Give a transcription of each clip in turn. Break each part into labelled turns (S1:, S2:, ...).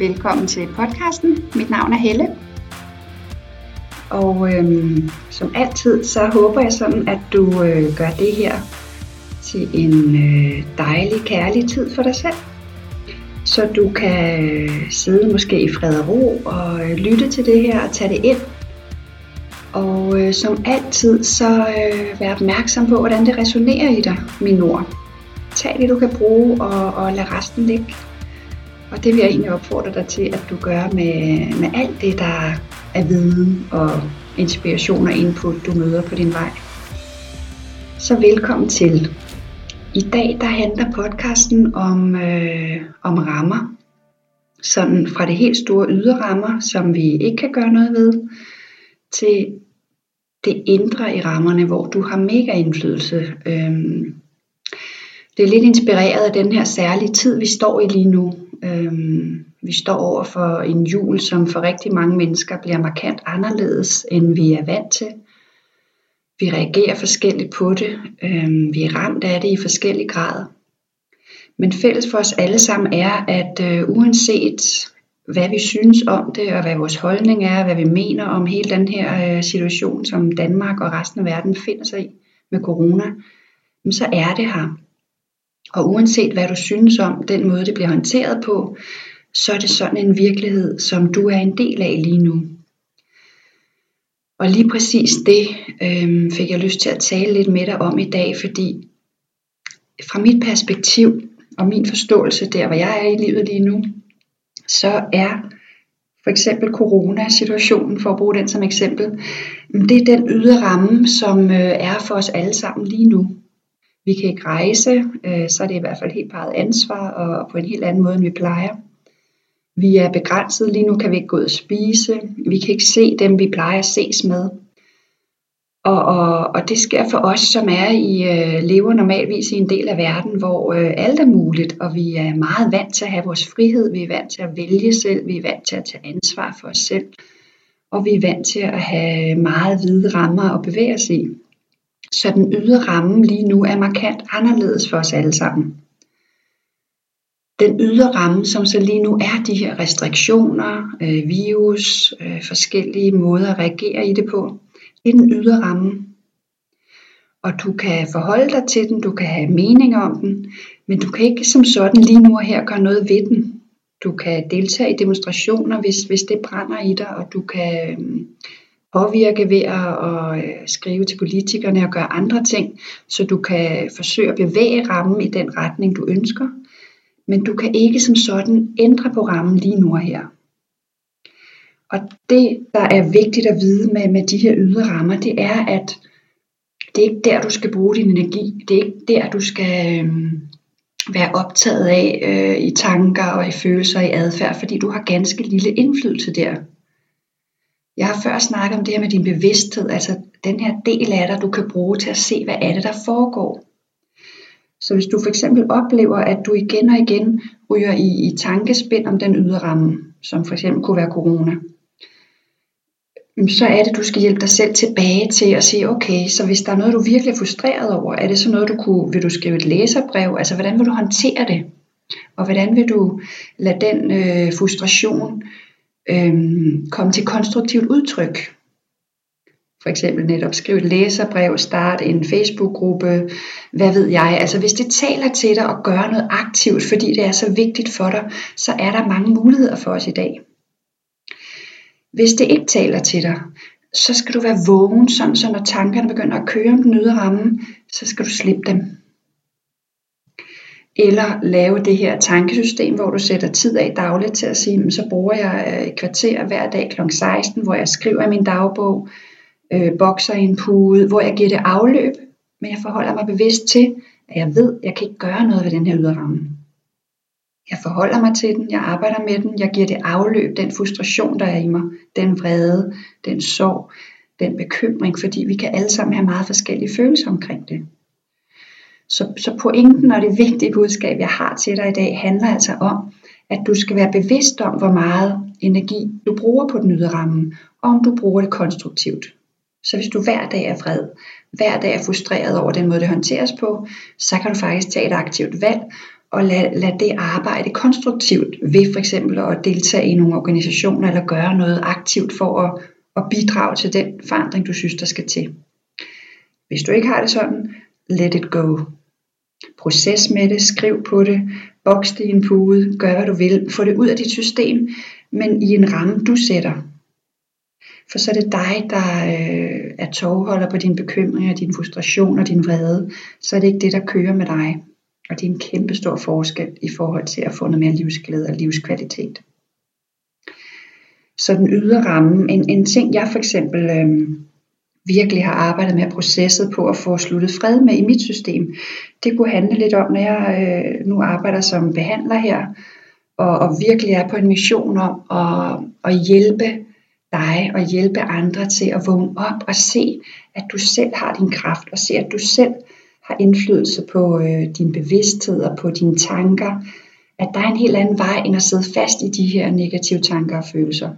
S1: Velkommen til podcasten. Mit navn er Helle. Og øhm, som altid, så håber jeg sådan, at du øh, gør det her til en øh, dejlig, kærlig tid for dig selv. Så du kan øh, sidde måske i fred og ro og øh, lytte til det her og tage det ind. Og øh, som altid, så øh, vær opmærksom på, hvordan det resonerer i dig, min ord. Tag det, du kan bruge, og, og lad resten ligge. Og det vil jeg egentlig opfordre dig til, at du gør med, med alt det, der er viden og inspiration og input, du møder på din vej. Så velkommen til. I dag der handler podcasten om, øh, om rammer. Sådan fra det helt store ydre rammer, som vi ikke kan gøre noget ved, til det indre i rammerne, hvor du har mega indflydelse. Øhm, det er lidt inspireret af den her særlige tid, vi står i lige nu. Øhm, vi står over for en jul, som for rigtig mange mennesker bliver markant anderledes, end vi er vant til. Vi reagerer forskelligt på det. Øhm, vi er ramt af det i forskellig grad. Men fælles for os alle sammen er, at øh, uanset hvad vi synes om det, og hvad vores holdning er, hvad vi mener om hele den her øh, situation, som Danmark og resten af verden finder sig i med corona, så er det her. Og uanset hvad du synes om den måde, det bliver håndteret på, så er det sådan en virkelighed, som du er en del af lige nu. Og lige præcis det øh, fik jeg lyst til at tale lidt med dig om i dag, fordi fra mit perspektiv og min forståelse der, hvor jeg er i livet lige nu, så er for eksempel coronasituationen, for at bruge den som eksempel, det er den ydre ramme, som øh, er for os alle sammen lige nu. Vi kan ikke rejse, øh, så er det i hvert fald helt eget ansvar, og på en helt anden måde, end vi plejer. Vi er begrænset, lige nu kan vi ikke gå ud og spise, vi kan ikke se dem, vi plejer at ses med. Og, og, og det sker for os, som er i øh, lever normalvis i en del af verden, hvor øh, alt er muligt, og vi er meget vant til at have vores frihed, vi er vant til at vælge selv, vi er vant til at tage ansvar for os selv, og vi er vant til at have meget hvide rammer at bevæge os i. Så den ydre ramme lige nu er markant anderledes for os alle sammen. Den ydre ramme, som så lige nu er de her restriktioner, øh, virus, øh, forskellige måder at reagere i det på, det er den ydre ramme. Og du kan forholde dig til den, du kan have mening om den, men du kan ikke som sådan lige nu og her gøre noget ved den. Du kan deltage i demonstrationer, hvis, hvis det brænder i dig, og du kan øhm, påvirke ved at øh, skrive til politikerne og gøre andre ting, så du kan forsøge at bevæge rammen i den retning, du ønsker. Men du kan ikke som sådan ændre på rammen lige nu og her. Og det, der er vigtigt at vide med, med de her ydre rammer, det er, at det er ikke der, du skal bruge din energi. Det er ikke der, du skal øh, være optaget af øh, i tanker og i følelser og i adfærd, fordi du har ganske lille indflydelse der. Jeg har før snakket om det her med din bevidsthed, altså den her del af dig, du kan bruge til at se, hvad er det, der foregår. Så hvis du for eksempel oplever, at du igen og igen ryger i, i tankespind om den ydre ramme, som for eksempel kunne være corona, mm, så er det, du skal hjælpe dig selv tilbage til at sige, okay, så hvis der er noget, du virkelig er frustreret over, er det så noget, du kunne, vil du skrive et læserbrev? Altså, hvordan vil du håndtere det? Og hvordan vil du lade den øh, frustration øhm, komme til konstruktivt udtryk? For eksempel netop skrive et læserbrev, starte en Facebook-gruppe, hvad ved jeg. Altså hvis det taler til dig og gør noget aktivt, fordi det er så vigtigt for dig, så er der mange muligheder for os i dag. Hvis det ikke taler til dig, så skal du være vågen, sådan så når tankerne begynder at køre om den ydre ramme, så skal du slippe dem. Eller lave det her tankesystem, hvor du sætter tid af dagligt til at sige, så bruger jeg øh, et kvarter hver dag kl. 16, hvor jeg skriver i min dagbog, øh, bokser i en pude, hvor jeg giver det afløb, men jeg forholder mig bevidst til, at jeg ved, at jeg kan ikke gøre noget ved den her ydre ramme. Jeg forholder mig til den, jeg arbejder med den, jeg giver det afløb, den frustration, der er i mig, den vrede, den sorg, den bekymring, fordi vi kan alle sammen have meget forskellige følelser omkring det. Så, så pointen og det vigtige budskab, jeg har til dig i dag, handler altså om, at du skal være bevidst om, hvor meget energi du bruger på den ydre ramme, og om du bruger det konstruktivt. Så hvis du hver dag er vred, hver dag er frustreret over den måde, det håndteres på, så kan du faktisk tage et aktivt valg og lad, lad det arbejde konstruktivt ved for eksempel at deltage i nogle organisationer eller gøre noget aktivt for at, at bidrage til den forandring, du synes, der skal til. Hvis du ikke har det sådan, let it go. Proces med det, skriv på det, boks det i en pude, gør hvad du vil, få det ud af dit system, men i en ramme, du sætter. For så er det dig, der øh, er tovholder på dine bekymringer, din frustration og din vrede. Så er det ikke det, der kører med dig. Og det er en kæmpe stor forskel i forhold til at få noget mere livsglæde og livskvalitet. Så den ydre ramme, en, en ting jeg for eksempel øh, virkelig har arbejdet med processet på at få sluttet fred med i mit system, det kunne handle lidt om, når jeg øh, nu arbejder som behandler her, og, og virkelig er på en mission om at, at hjælpe dig og hjælpe andre til at vågne op og se, at du selv har din kraft, og se, at du selv har indflydelse på øh, din bevidsthed og på dine tanker, at der er en helt anden vej end at sidde fast i de her negative tanker og følelser.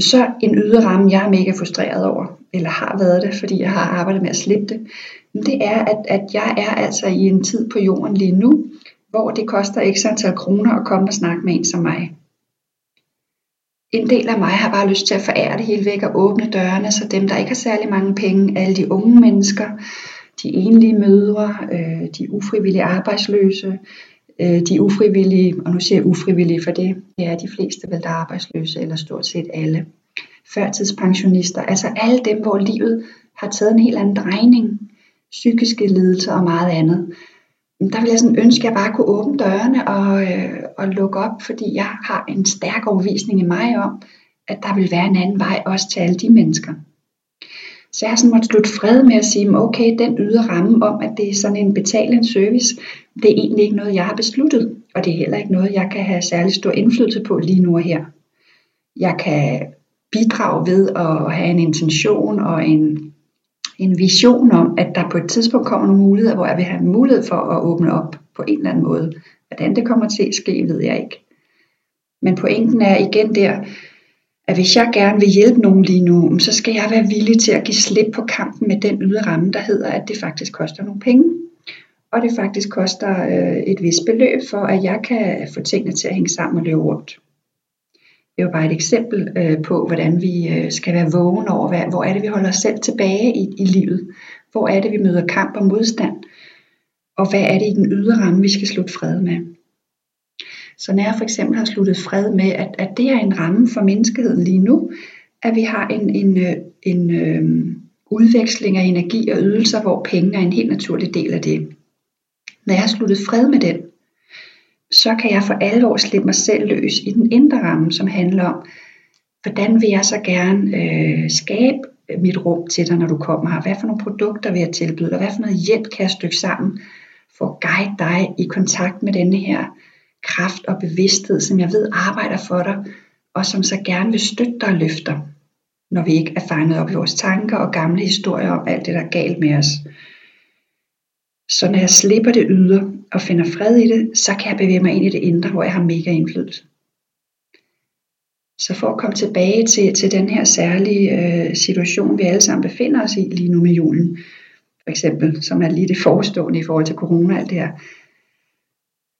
S1: Så en ydre ramme, jeg er mega frustreret over, eller har været det, fordi jeg har arbejdet med at slippe det, det er, at, at jeg er altså i en tid på jorden lige nu, hvor det koster x antal kroner at komme og snakke med en som mig. En del af mig har bare lyst til at forære det hele væk og åbne dørene, så dem, der ikke har særlig mange penge, alle de unge mennesker, de enlige mødre, øh, de ufrivillige arbejdsløse, øh, de ufrivillige, og nu siger jeg ufrivillige for det, det er de fleste vel, der er arbejdsløse, eller stort set alle. Førtidspensionister, altså alle dem, hvor livet har taget en helt anden drejning, psykiske lidelser og meget andet. Der vil jeg sådan ønske, at jeg bare kunne åbne dørene og, øh, og lukke op, fordi jeg har en stærk overvisning i mig om, at der vil være en anden vej også til alle de mennesker. Så jeg har sådan måttet slutte fred med at sige, okay, den ydre ramme om, at det er sådan en betalende service, det er egentlig ikke noget, jeg har besluttet, og det er heller ikke noget, jeg kan have særlig stor indflydelse på lige nu og her. Jeg kan bidrage ved at have en intention og en, en vision om, at der på et tidspunkt kommer nogle muligheder, hvor jeg vil have mulighed for at åbne op på en eller anden måde. Hvordan det kommer til at ske, ved jeg ikke. Men pointen er igen der, at hvis jeg gerne vil hjælpe nogen lige nu, så skal jeg være villig til at give slip på kampen med den ydre ramme, der hedder, at det faktisk koster nogle penge. Og det faktisk koster øh, et vist beløb for, at jeg kan få tingene til at hænge sammen og løbe rundt. Det er jo bare et eksempel øh, på, hvordan vi øh, skal være vågen over, hvad, hvor er det, vi holder os selv tilbage i, i livet. Hvor er det, vi møder kamp og modstand. Og hvad er det i den ydre ramme, vi skal slutte fred med. Så når jeg for eksempel har sluttet fred med, at, at det er en ramme for menneskeheden lige nu, at vi har en, en, en, en øh, udveksling af energi og ydelser, hvor penge er en helt naturlig del af det. Når jeg har sluttet fred med den, så kan jeg for alvor slippe mig selv løs i den indre ramme, som handler om, hvordan vil jeg så gerne øh, skabe mit rum til dig, når du kommer her? Hvad for nogle produkter vil jeg tilbyde dig? Hvad for noget hjælp kan jeg stykke sammen for at guide dig i kontakt med denne her kraft og bevidsthed, som jeg ved arbejder for dig, og som så gerne vil støtte dig og løfte dig, når vi ikke er fanget op i vores tanker og gamle historier om alt det, der er galt med os. Så når jeg slipper det ydre og finder fred i det, så kan jeg bevæge mig ind i det indre, hvor jeg har mega indflydelse. Så for at komme tilbage til, til den her særlige øh, situation, vi alle sammen befinder os i lige nu med julen, for eksempel, som er lige det forestående i forhold til corona og alt det her,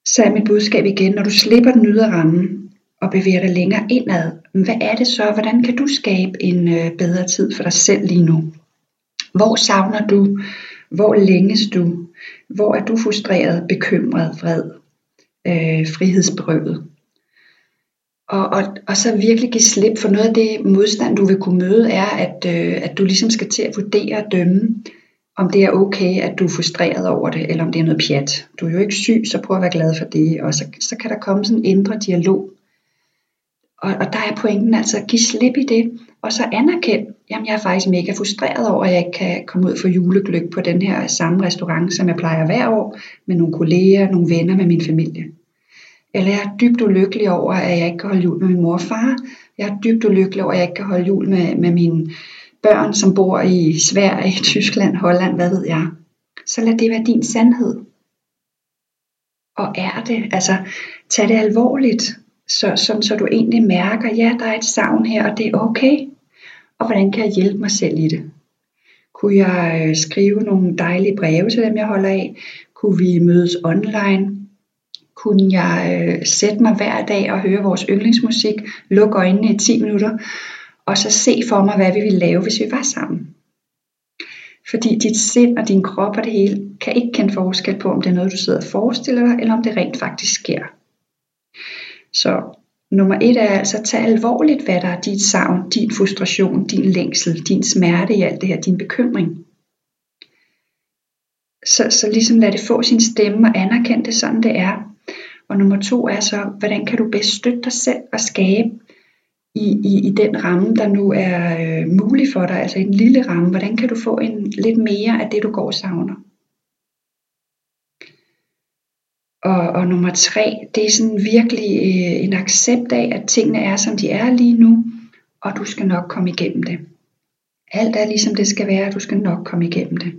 S1: så er mit budskab igen, når du slipper den ydre ramme og bevæger dig længere indad, hvad er det så? Hvordan kan du skabe en øh, bedre tid for dig selv lige nu? Hvor savner du? Hvor længes du? Hvor er du frustreret, bekymret, vred, øh, frihedsberøvet? Og, og, og så virkelig give slip for noget af det modstand, du vil kunne møde, er, at, øh, at du ligesom skal til at vurdere og dømme, om det er okay, at du er frustreret over det, eller om det er noget pjat. Du er jo ikke syg, så prøv at være glad for det, og så, så kan der komme sådan en indre dialog. Og, og der er pointen altså at give slip i det, og så anerkend, jamen jeg er faktisk mega frustreret over, at jeg ikke kan komme ud for julegløk på den her samme restaurant, som jeg plejer hver år, med nogle kolleger, nogle venner med min familie. Eller jeg er dybt ulykkelig over, at jeg ikke kan holde jul med min mor og far. Jeg er dybt ulykkelig over, at jeg ikke kan holde jul med, med mine børn, som bor i Sverige, Tyskland, Holland, hvad ved jeg. Så lad det være din sandhed. Og er det, altså tag det alvorligt, så, sådan, så du egentlig mærker, ja, der er et savn her, og det er okay. Og hvordan kan jeg hjælpe mig selv i det? Kunne jeg øh, skrive nogle dejlige breve til dem, jeg holder af? Kunne vi mødes online? Kunne jeg øh, sætte mig hver dag og høre vores yndlingsmusik, lukke øjnene i 10 minutter, og så se for mig, hvad vi ville lave, hvis vi var sammen? Fordi dit sind og din krop og det hele kan ikke kende forskel på, om det er noget, du sidder og forestiller dig, eller om det rent faktisk sker. Så nummer et er altså at tage alvorligt, hvad der er dit savn, din frustration, din længsel, din smerte i alt det her, din bekymring. Så, så ligesom lad det få sin stemme og anerkende det, sådan det er. Og nummer to er så, hvordan kan du bedst støtte dig selv og skabe i, i, i den ramme, der nu er øh, mulig for dig, altså en lille ramme, hvordan kan du få en lidt mere af det, du går og savner? Og, og nummer tre, det er sådan virkelig øh, en accept af, at tingene er, som de er lige nu, og du skal nok komme igennem det. Alt er ligesom det skal være, og du skal nok komme igennem det.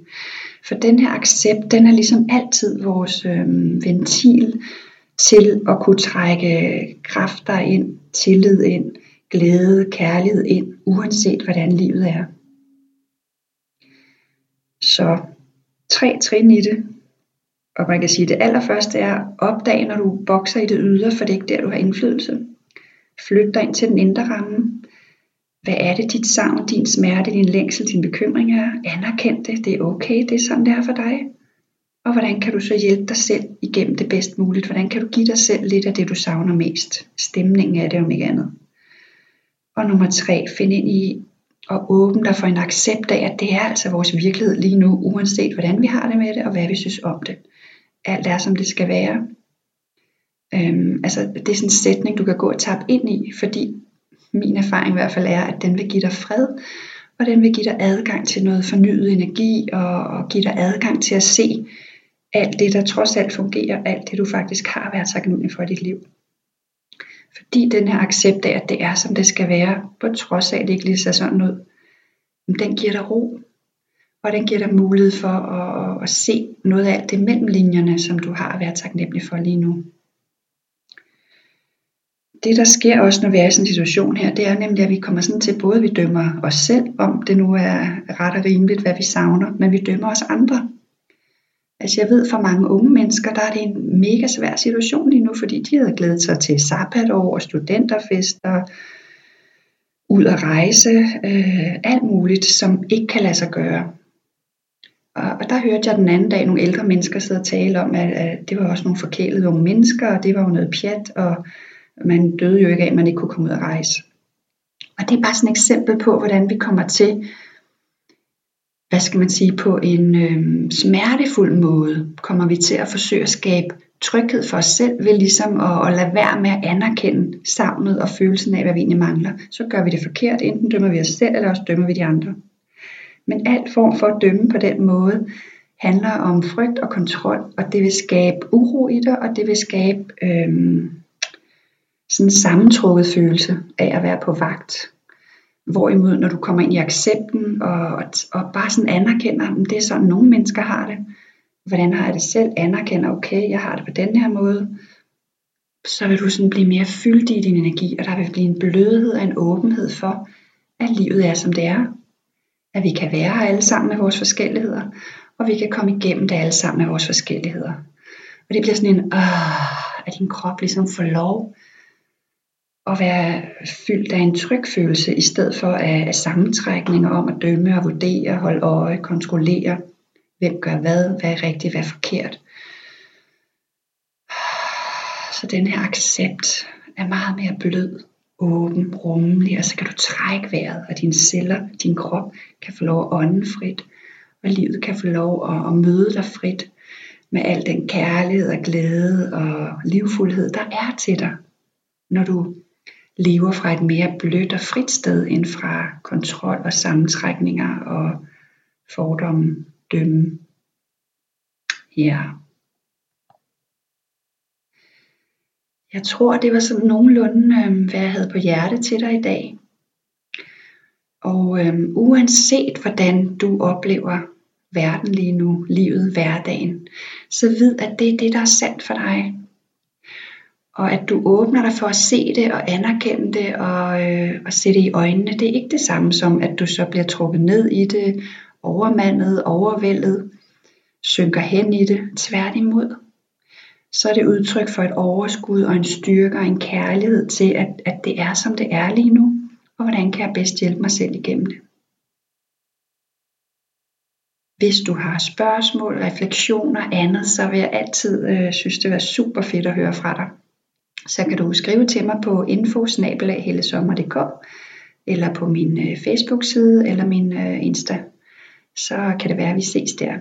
S1: For den her accept, den er ligesom altid vores øh, ventil til at kunne trække kræfter ind, tillid ind, glæde, kærlighed ind, uanset hvordan livet er. Så tre trin i det. Og man kan sige, at det allerførste er opdag når du bokser i det ydre, for det er ikke der, du har indflydelse. Flyt dig ind til den indre ramme. Hvad er det, dit savn, din smerte, din længsel, din bekymring er? Anerkend det, det er okay, det er sådan, det er for dig. Og hvordan kan du så hjælpe dig selv igennem det bedst muligt? Hvordan kan du give dig selv lidt af det, du savner mest? Stemningen er det om ikke andet. Og nummer tre, find ind i og åbne dig for en accept af, at det er altså vores virkelighed lige nu, uanset hvordan vi har det med det, og hvad vi synes om det. Alt er, som det skal være. Øhm, altså, det er sådan en sætning, du kan gå og tabe ind i, fordi min erfaring i hvert fald er, at den vil give dig fred, og den vil give dig adgang til noget fornyet energi, og, og give dig adgang til at se alt det, der trods alt fungerer, alt det, du faktisk har været taknemmelig for i dit liv. Fordi den her accept af, at det er, som det skal være, på trods af, at det ikke lige ser sådan ud, den giver dig ro, og den giver dig mulighed for at, at se noget af alt det mellem linjerne, som du har at være taknemmelig for lige nu. Det der sker også, når vi er i sådan en situation her, det er nemlig, at vi kommer sådan til, både vi dømmer os selv, om det nu er ret og rimeligt, hvad vi savner, men vi dømmer også andre. Altså jeg ved for mange unge mennesker, der er det en mega svær situation lige nu, fordi de havde glædet sig til sabbatår og studenterfester, ud at rejse, øh, alt muligt, som ikke kan lade sig gøre. Og, og der hørte jeg den anden dag nogle ældre mennesker sidde og tale om, at, at det var også nogle forkælede unge mennesker, og det var jo noget pjat, og man døde jo ikke af, at man ikke kunne komme ud og rejse. Og det er bare sådan et eksempel på, hvordan vi kommer til hvad skal man sige, på en øh, smertefuld måde kommer vi til at forsøge at skabe tryghed for os selv ved ligesom at, at lade være med at anerkende savnet og følelsen af, hvad vi egentlig mangler. Så gør vi det forkert, enten dømmer vi os selv, eller også dømmer vi de andre. Men alt form for at dømme på den måde handler om frygt og kontrol, og det vil skabe uro i dig, og det vil skabe øh, sådan en sammentrukket følelse af at være på vagt. Hvorimod når du kommer ind i accepten og, og, bare sådan anerkender, at det er sådan nogle mennesker har det. Hvordan har jeg det selv? Anerkender, okay, jeg har det på den her måde. Så vil du sådan blive mere fyldt i din energi, og der vil blive en blødhed og en åbenhed for, at livet er som det er. At vi kan være her alle sammen med vores forskelligheder, og vi kan komme igennem det alle sammen med vores forskelligheder. Og det bliver sådan en, øh, at din krop ligesom får lov at være fyldt af en tryg følelse, i stedet for af, af sammentrækninger om at dømme og vurdere, holde øje, kontrollere, hvem gør hvad, hvad er rigtigt, hvad er forkert. Så den her accept er meget mere blød, åben, rummelig, og så kan du trække vejret, og dine celler, din krop kan få lov at ånde frit, og livet kan få lov at, at møde dig frit med al den kærlighed og glæde og livfuldhed, der er til dig, når du lever fra et mere blødt og frit sted end fra kontrol og sammentrækninger og fordomme, dømme. Ja. Jeg tror, det var sådan nogenlunde, øh, hvad jeg havde på hjerte til dig i dag. Og øh, uanset hvordan du oplever verden lige nu, livet, hverdagen, så vid, at det er det, der er sandt for dig og at du åbner dig for at se det og anerkende det og, øh, og se det i øjnene, det er ikke det samme som, at du så bliver trukket ned i det, overmandet, overvældet. synker hen i det. Tværtimod, så er det udtryk for et overskud og en styrke og en kærlighed til, at, at det er som det er lige nu, og hvordan kan jeg bedst hjælpe mig selv igennem det. Hvis du har spørgsmål, refleksioner og andet, så vil jeg altid øh, synes, det var super fedt at høre fra dig. Så kan du skrive til mig på info eller på min øh, Facebook-side eller min øh, Insta. Så kan det være, at vi ses der.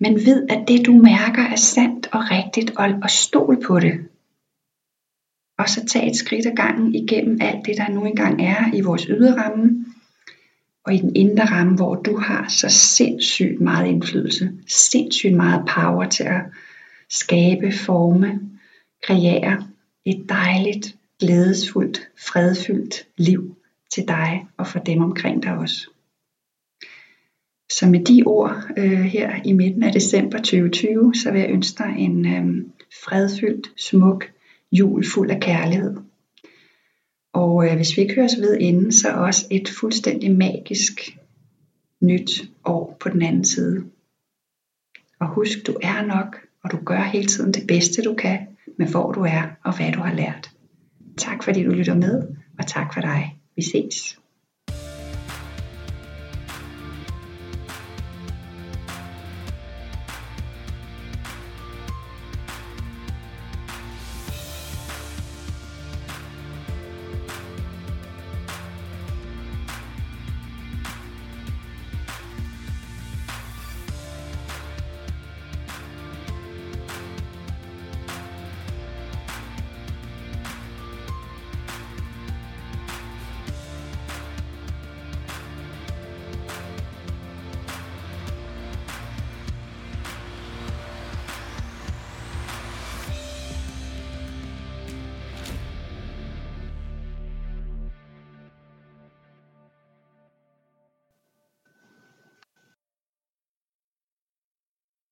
S1: Men ved, at det du mærker er sandt og rigtigt, og, og stol på det. Og så tag et skridt ad gangen igennem alt det, der nu engang er i vores ydre ramme, og i den indre ramme, hvor du har så sindssygt meget indflydelse, sindssygt meget power til at skabe, forme, kreere et dejligt, glædesfuldt, fredfyldt liv til dig og for dem omkring dig også. Så med de ord øh, her i midten af december 2020, så vil jeg ønske dig en øh, fredfyldt, smuk jul fuld af kærlighed. Og øh, hvis vi ikke høres ved inden, så også et fuldstændig magisk nyt år på den anden side. Og husk, du er nok, og du gør hele tiden det bedste du kan med hvor du er og hvad du har lært. Tak fordi du lytter med, og tak for dig. Vi ses.